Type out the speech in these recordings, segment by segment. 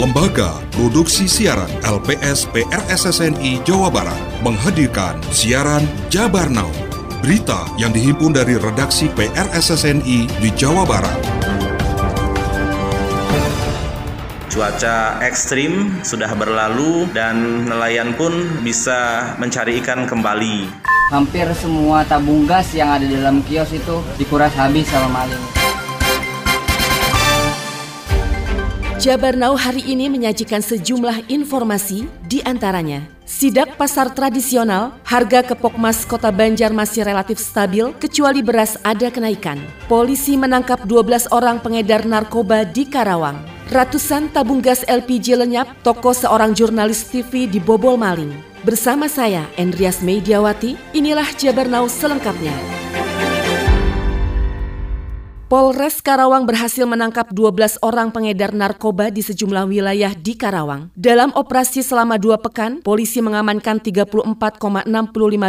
Lembaga Produksi Siaran LPS PRSSNI Jawa Barat menghadirkan siaran Jabar Now. Berita yang dihimpun dari redaksi PRSSNI di Jawa Barat. Cuaca ekstrim sudah berlalu dan nelayan pun bisa mencari ikan kembali. Hampir semua tabung gas yang ada di dalam kios itu dikuras habis sama maling. Jabar Now hari ini menyajikan sejumlah informasi di antaranya. Sidak pasar tradisional, harga kepok mas kota Banjar masih relatif stabil kecuali beras ada kenaikan. Polisi menangkap 12 orang pengedar narkoba di Karawang. Ratusan tabung gas LPG lenyap, toko seorang jurnalis TV dibobol maling. Bersama saya, Endrias Mediawati, inilah Jabar Now selengkapnya. Polres Karawang berhasil menangkap 12 orang pengedar narkoba di sejumlah wilayah di Karawang. Dalam operasi selama dua pekan, polisi mengamankan 34,65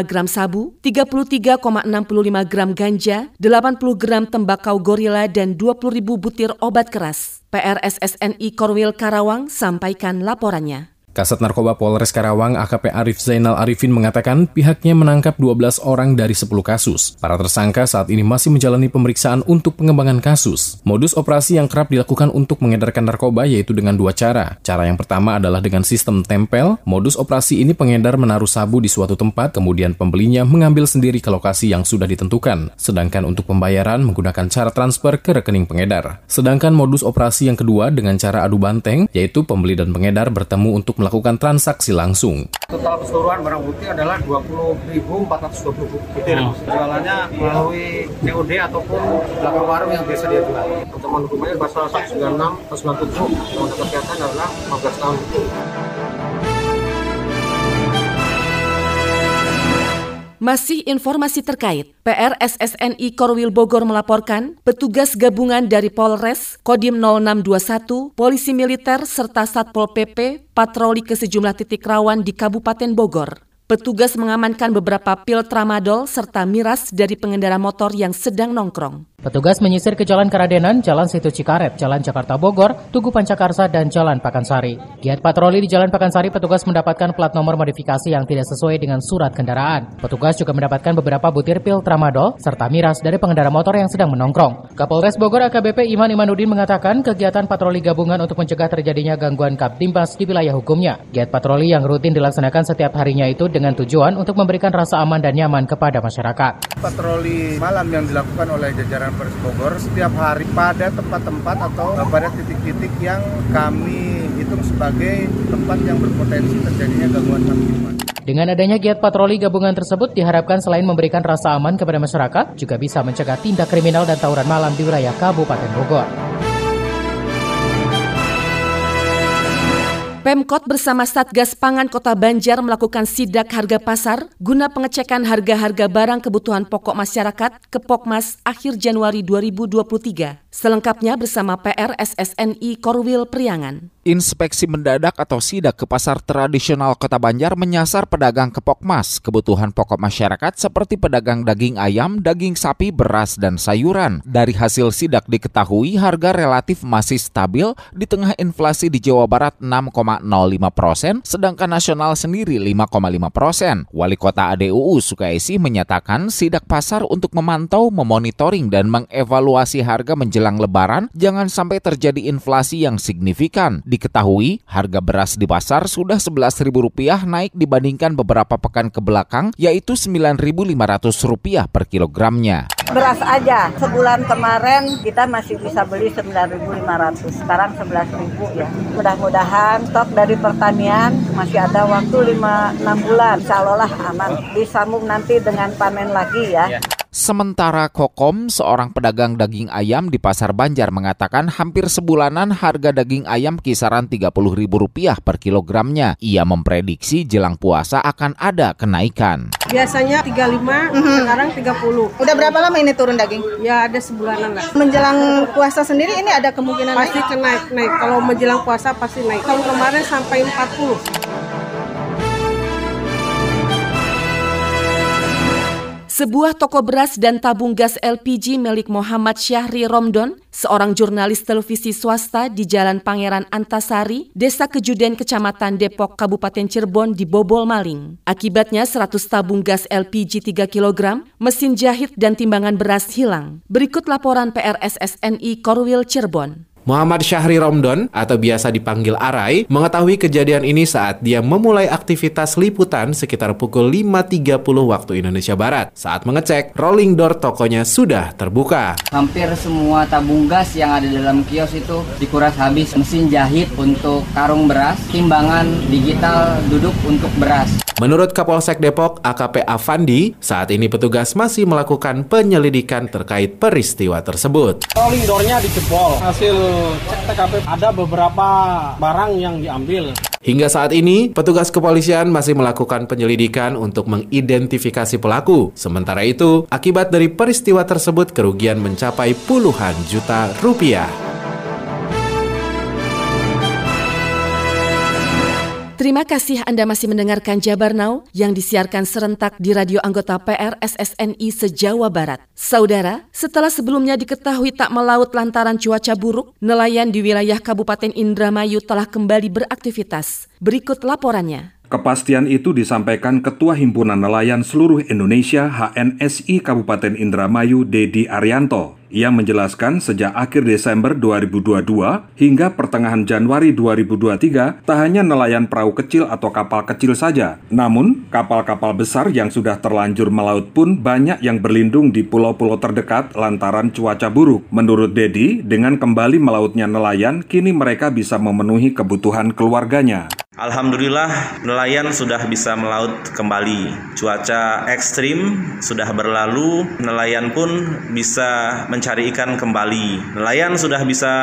gram sabu, 33,65 gram ganja, 80 gram tembakau gorila, dan 20 ribu butir obat keras. PRSSNI Korwil Karawang sampaikan laporannya. Kasat Narkoba Polres Karawang AKP Arif Zainal Arifin mengatakan pihaknya menangkap 12 orang dari 10 kasus. Para tersangka saat ini masih menjalani pemeriksaan untuk pengembangan kasus. Modus operasi yang kerap dilakukan untuk mengedarkan narkoba yaitu dengan dua cara. Cara yang pertama adalah dengan sistem tempel. Modus operasi ini pengedar menaruh sabu di suatu tempat, kemudian pembelinya mengambil sendiri ke lokasi yang sudah ditentukan. Sedangkan untuk pembayaran menggunakan cara transfer ke rekening pengedar. Sedangkan modus operasi yang kedua dengan cara adu banteng, yaitu pembeli dan pengedar bertemu untuk melakukan transaksi langsung. Total keseluruhan barang bukti adalah 20.420 butir. Hmm. Jualannya melalui COD ataupun belakang warung yang biasa dia jual. Ancaman hukumnya pasal 196 atau 97 Undang-Undang Kesehatan adalah 15 tahun. Masih informasi terkait, PRSSNI Korwil Bogor melaporkan petugas gabungan dari Polres, Kodim 0621, Polisi Militer, serta Satpol PP patroli ke sejumlah titik rawan di Kabupaten Bogor. Petugas mengamankan beberapa pil tramadol serta miras dari pengendara motor yang sedang nongkrong. Petugas menyisir ke Jalan Karadenan, Jalan Situ Cikaret, Jalan Jakarta Bogor, Tugu Pancakarsa, dan Jalan Pakansari. Giat patroli di Jalan Pakansari, petugas mendapatkan plat nomor modifikasi yang tidak sesuai dengan surat kendaraan. Petugas juga mendapatkan beberapa butir pil tramadol serta miras dari pengendara motor yang sedang menongkrong. Kapolres Bogor AKBP Iman Imanuddin mengatakan kegiatan patroli gabungan untuk mencegah terjadinya gangguan kaptimbas di wilayah hukumnya. Giat patroli yang rutin dilaksanakan setiap harinya itu dengan tujuan untuk memberikan rasa aman dan nyaman kepada masyarakat. Patroli malam yang dilakukan oleh jajaran Polres Bogor setiap hari pada tempat-tempat atau pada titik-titik yang kami hitung sebagai tempat yang berpotensi terjadinya gangguan kamtipmas. Dengan adanya giat patroli gabungan tersebut diharapkan selain memberikan rasa aman kepada masyarakat, juga bisa mencegah tindak kriminal dan tawuran malam di wilayah Kabupaten Bogor. Pemkot bersama Satgas Pangan Kota Banjar melakukan sidak harga pasar guna pengecekan harga-harga barang kebutuhan pokok masyarakat ke Pokmas akhir Januari 2023. Selengkapnya bersama PR SSNI Korwil Priangan. Inspeksi mendadak atau sidak ke pasar tradisional Kota Banjar menyasar pedagang kepokmas, kebutuhan pokok masyarakat seperti pedagang daging ayam, daging sapi, beras, dan sayuran. Dari hasil sidak diketahui harga relatif masih stabil di tengah inflasi di Jawa Barat 6,05 persen, sedangkan nasional sendiri 5,5 persen. Wali Kota ADUU Sukaisi menyatakan sidak pasar untuk memantau, memonitoring, dan mengevaluasi harga menjelang lebaran jangan sampai terjadi inflasi yang signifikan. Diketahui harga beras di pasar sudah Rp11.000 naik dibandingkan beberapa pekan ke belakang yaitu Rp9.500 per kilogramnya. Beras aja, sebulan kemarin kita masih bisa beli 9.500, sekarang 11.000 ya. Mudah-mudahan stok dari pertanian masih ada waktu 5-6 bulan, insya Allah aman. Disambung nanti dengan panen lagi ya. Sementara Kokom, seorang pedagang daging ayam di Pasar Banjar mengatakan hampir sebulanan harga daging ayam kisaran Rp30.000 per kilogramnya. Ia memprediksi jelang puasa akan ada kenaikan. Biasanya 35, mm-hmm. sekarang 30. Udah berapa lama ini turun daging? Ya ada sebulanan lah. Menjelang puasa sendiri ini ada kemungkinan pasti naik? naik, naik. Kalau menjelang puasa pasti naik. Tahun kemarin sampai 40. Sebuah toko beras dan tabung gas LPG milik Muhammad Syahri Romdon, seorang jurnalis televisi swasta di Jalan Pangeran Antasari, Desa Kejuden, Kecamatan Depok, Kabupaten Cirebon dibobol maling. Akibatnya 100 tabung gas LPG 3 kg, mesin jahit dan timbangan beras hilang. Berikut laporan PRSSNI Korwil Cirebon. Muhammad Syahri Romdon atau biasa dipanggil Arai mengetahui kejadian ini saat dia memulai aktivitas liputan sekitar pukul 5.30 waktu Indonesia Barat. Saat mengecek, rolling door tokonya sudah terbuka. Hampir semua tabung gas yang ada dalam kios itu dikuras habis. Mesin jahit untuk karung beras, timbangan digital duduk untuk beras. Menurut Kapolsek Depok, AKP Avandi, saat ini petugas masih melakukan penyelidikan terkait peristiwa tersebut. Rolling door-nya dijebol. Hasil TKP ada beberapa barang yang diambil. Hingga saat ini, petugas kepolisian masih melakukan penyelidikan untuk mengidentifikasi pelaku. Sementara itu, akibat dari peristiwa tersebut kerugian mencapai puluhan juta rupiah. Terima kasih Anda masih mendengarkan Jabar Now yang disiarkan serentak di radio anggota PR SSNI se-Jawa Barat. Saudara, setelah sebelumnya diketahui tak melaut lantaran cuaca buruk, nelayan di wilayah Kabupaten Indramayu telah kembali beraktivitas. Berikut laporannya. Kepastian itu disampaikan Ketua Himpunan Nelayan Seluruh Indonesia HNSI Kabupaten Indramayu Dedi Arianto. Ia menjelaskan sejak akhir Desember 2022 hingga pertengahan Januari 2023 tak hanya nelayan perahu kecil atau kapal kecil saja, namun kapal-kapal besar yang sudah terlanjur melaut pun banyak yang berlindung di pulau-pulau terdekat lantaran cuaca buruk. Menurut Dedi, dengan kembali melautnya nelayan, kini mereka bisa memenuhi kebutuhan keluarganya. Alhamdulillah nelayan sudah bisa melaut kembali. Cuaca ekstrim sudah berlalu, nelayan pun bisa mencari ikan kembali. Nelayan sudah bisa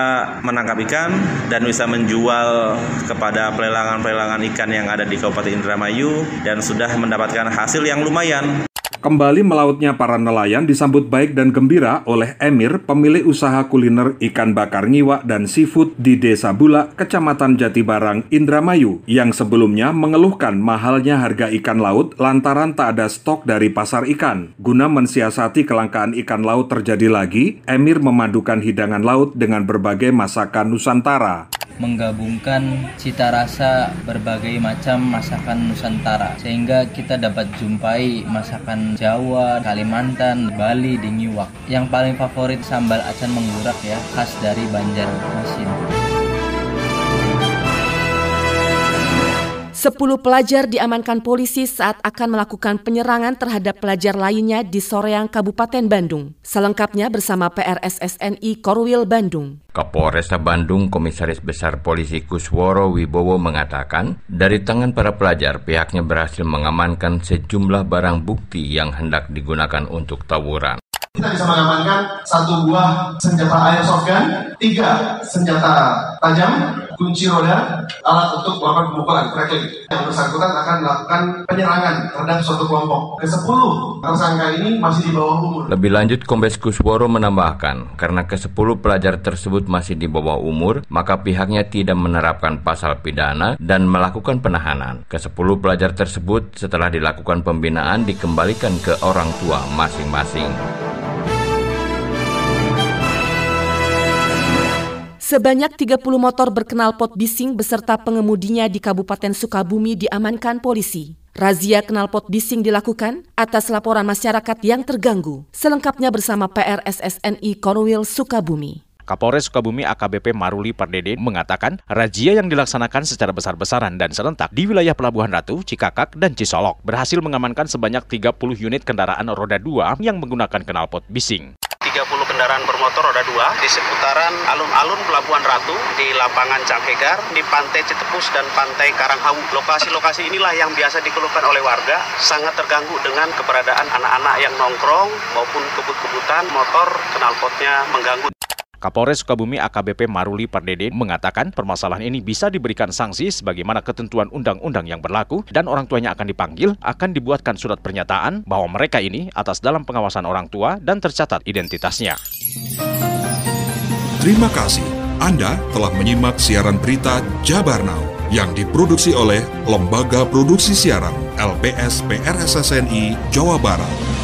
menangkap ikan dan bisa menjual kepada pelelangan-pelelangan ikan yang ada di Kabupaten Indramayu dan sudah mendapatkan hasil yang lumayan. Kembali melautnya para nelayan disambut baik dan gembira oleh Emir, pemilik usaha kuliner ikan bakar ngiwak dan seafood di Desa Bulak, Kecamatan Jatibarang, Indramayu, yang sebelumnya mengeluhkan mahalnya harga ikan laut lantaran tak ada stok dari pasar ikan. Guna mensiasati kelangkaan ikan laut terjadi lagi, Emir memadukan hidangan laut dengan berbagai masakan Nusantara menggabungkan cita rasa berbagai macam masakan Nusantara sehingga kita dapat jumpai masakan Jawa, Kalimantan, Bali, di Nyiwak. Yang paling favorit sambal acan menggurak ya, khas dari Banjarmasin. Sepuluh pelajar diamankan polisi saat akan melakukan penyerangan terhadap pelajar lainnya di Soreang, Kabupaten Bandung. Selengkapnya bersama PRSSNI Korwil Bandung. Kapolresta Bandung Komisaris Besar Polisi Kusworo Wibowo mengatakan, dari tangan para pelajar pihaknya berhasil mengamankan sejumlah barang bukti yang hendak digunakan untuk tawuran. Kita bisa mengamankan satu buah senjata airsoft gun, tiga senjata tajam, kunci roda, alat untuk melakukan pemukulan, tracking. Yang bersangkutan akan melakukan penyerangan terhadap suatu kelompok. Kesepuluh tersangka ini masih di bawah umur. Lebih lanjut, Kombes Kusworo menambahkan, karena ke-10 pelajar tersebut masih di bawah umur, maka pihaknya tidak menerapkan pasal pidana dan melakukan penahanan. Ke-10 pelajar tersebut setelah dilakukan pembinaan dikembalikan ke orang tua masing-masing. Sebanyak 30 motor berkenal pot bising beserta pengemudinya di Kabupaten Sukabumi diamankan polisi. Razia knalpot bising dilakukan atas laporan masyarakat yang terganggu. Selengkapnya bersama PRSSNI Korwil Sukabumi. Kapolres Sukabumi AKBP Maruli Pardede mengatakan razia yang dilaksanakan secara besar-besaran dan serentak di wilayah Pelabuhan Ratu, Cikakak, dan Cisolok berhasil mengamankan sebanyak 30 unit kendaraan roda 2 yang menggunakan knalpot bising. 30 kendaraan bermotor roda 2 di seputaran alun-alun Pelabuhan Ratu, di lapangan Cangkegar, di Pantai Cetepus dan Pantai Karanghawu. Lokasi-lokasi inilah yang biasa dikeluhkan oleh warga, sangat terganggu dengan keberadaan anak-anak yang nongkrong maupun kebut-kebutan motor knalpotnya mengganggu. Kapolres Sukabumi AKBP Maruli Pardede mengatakan permasalahan ini bisa diberikan sanksi sebagaimana ketentuan undang-undang yang berlaku dan orang tuanya akan dipanggil, akan dibuatkan surat pernyataan bahwa mereka ini atas dalam pengawasan orang tua dan tercatat identitasnya. Terima kasih. Anda telah menyimak siaran berita Jabar Now yang diproduksi oleh Lembaga Produksi Siaran LPS PRSSNI Jawa Barat.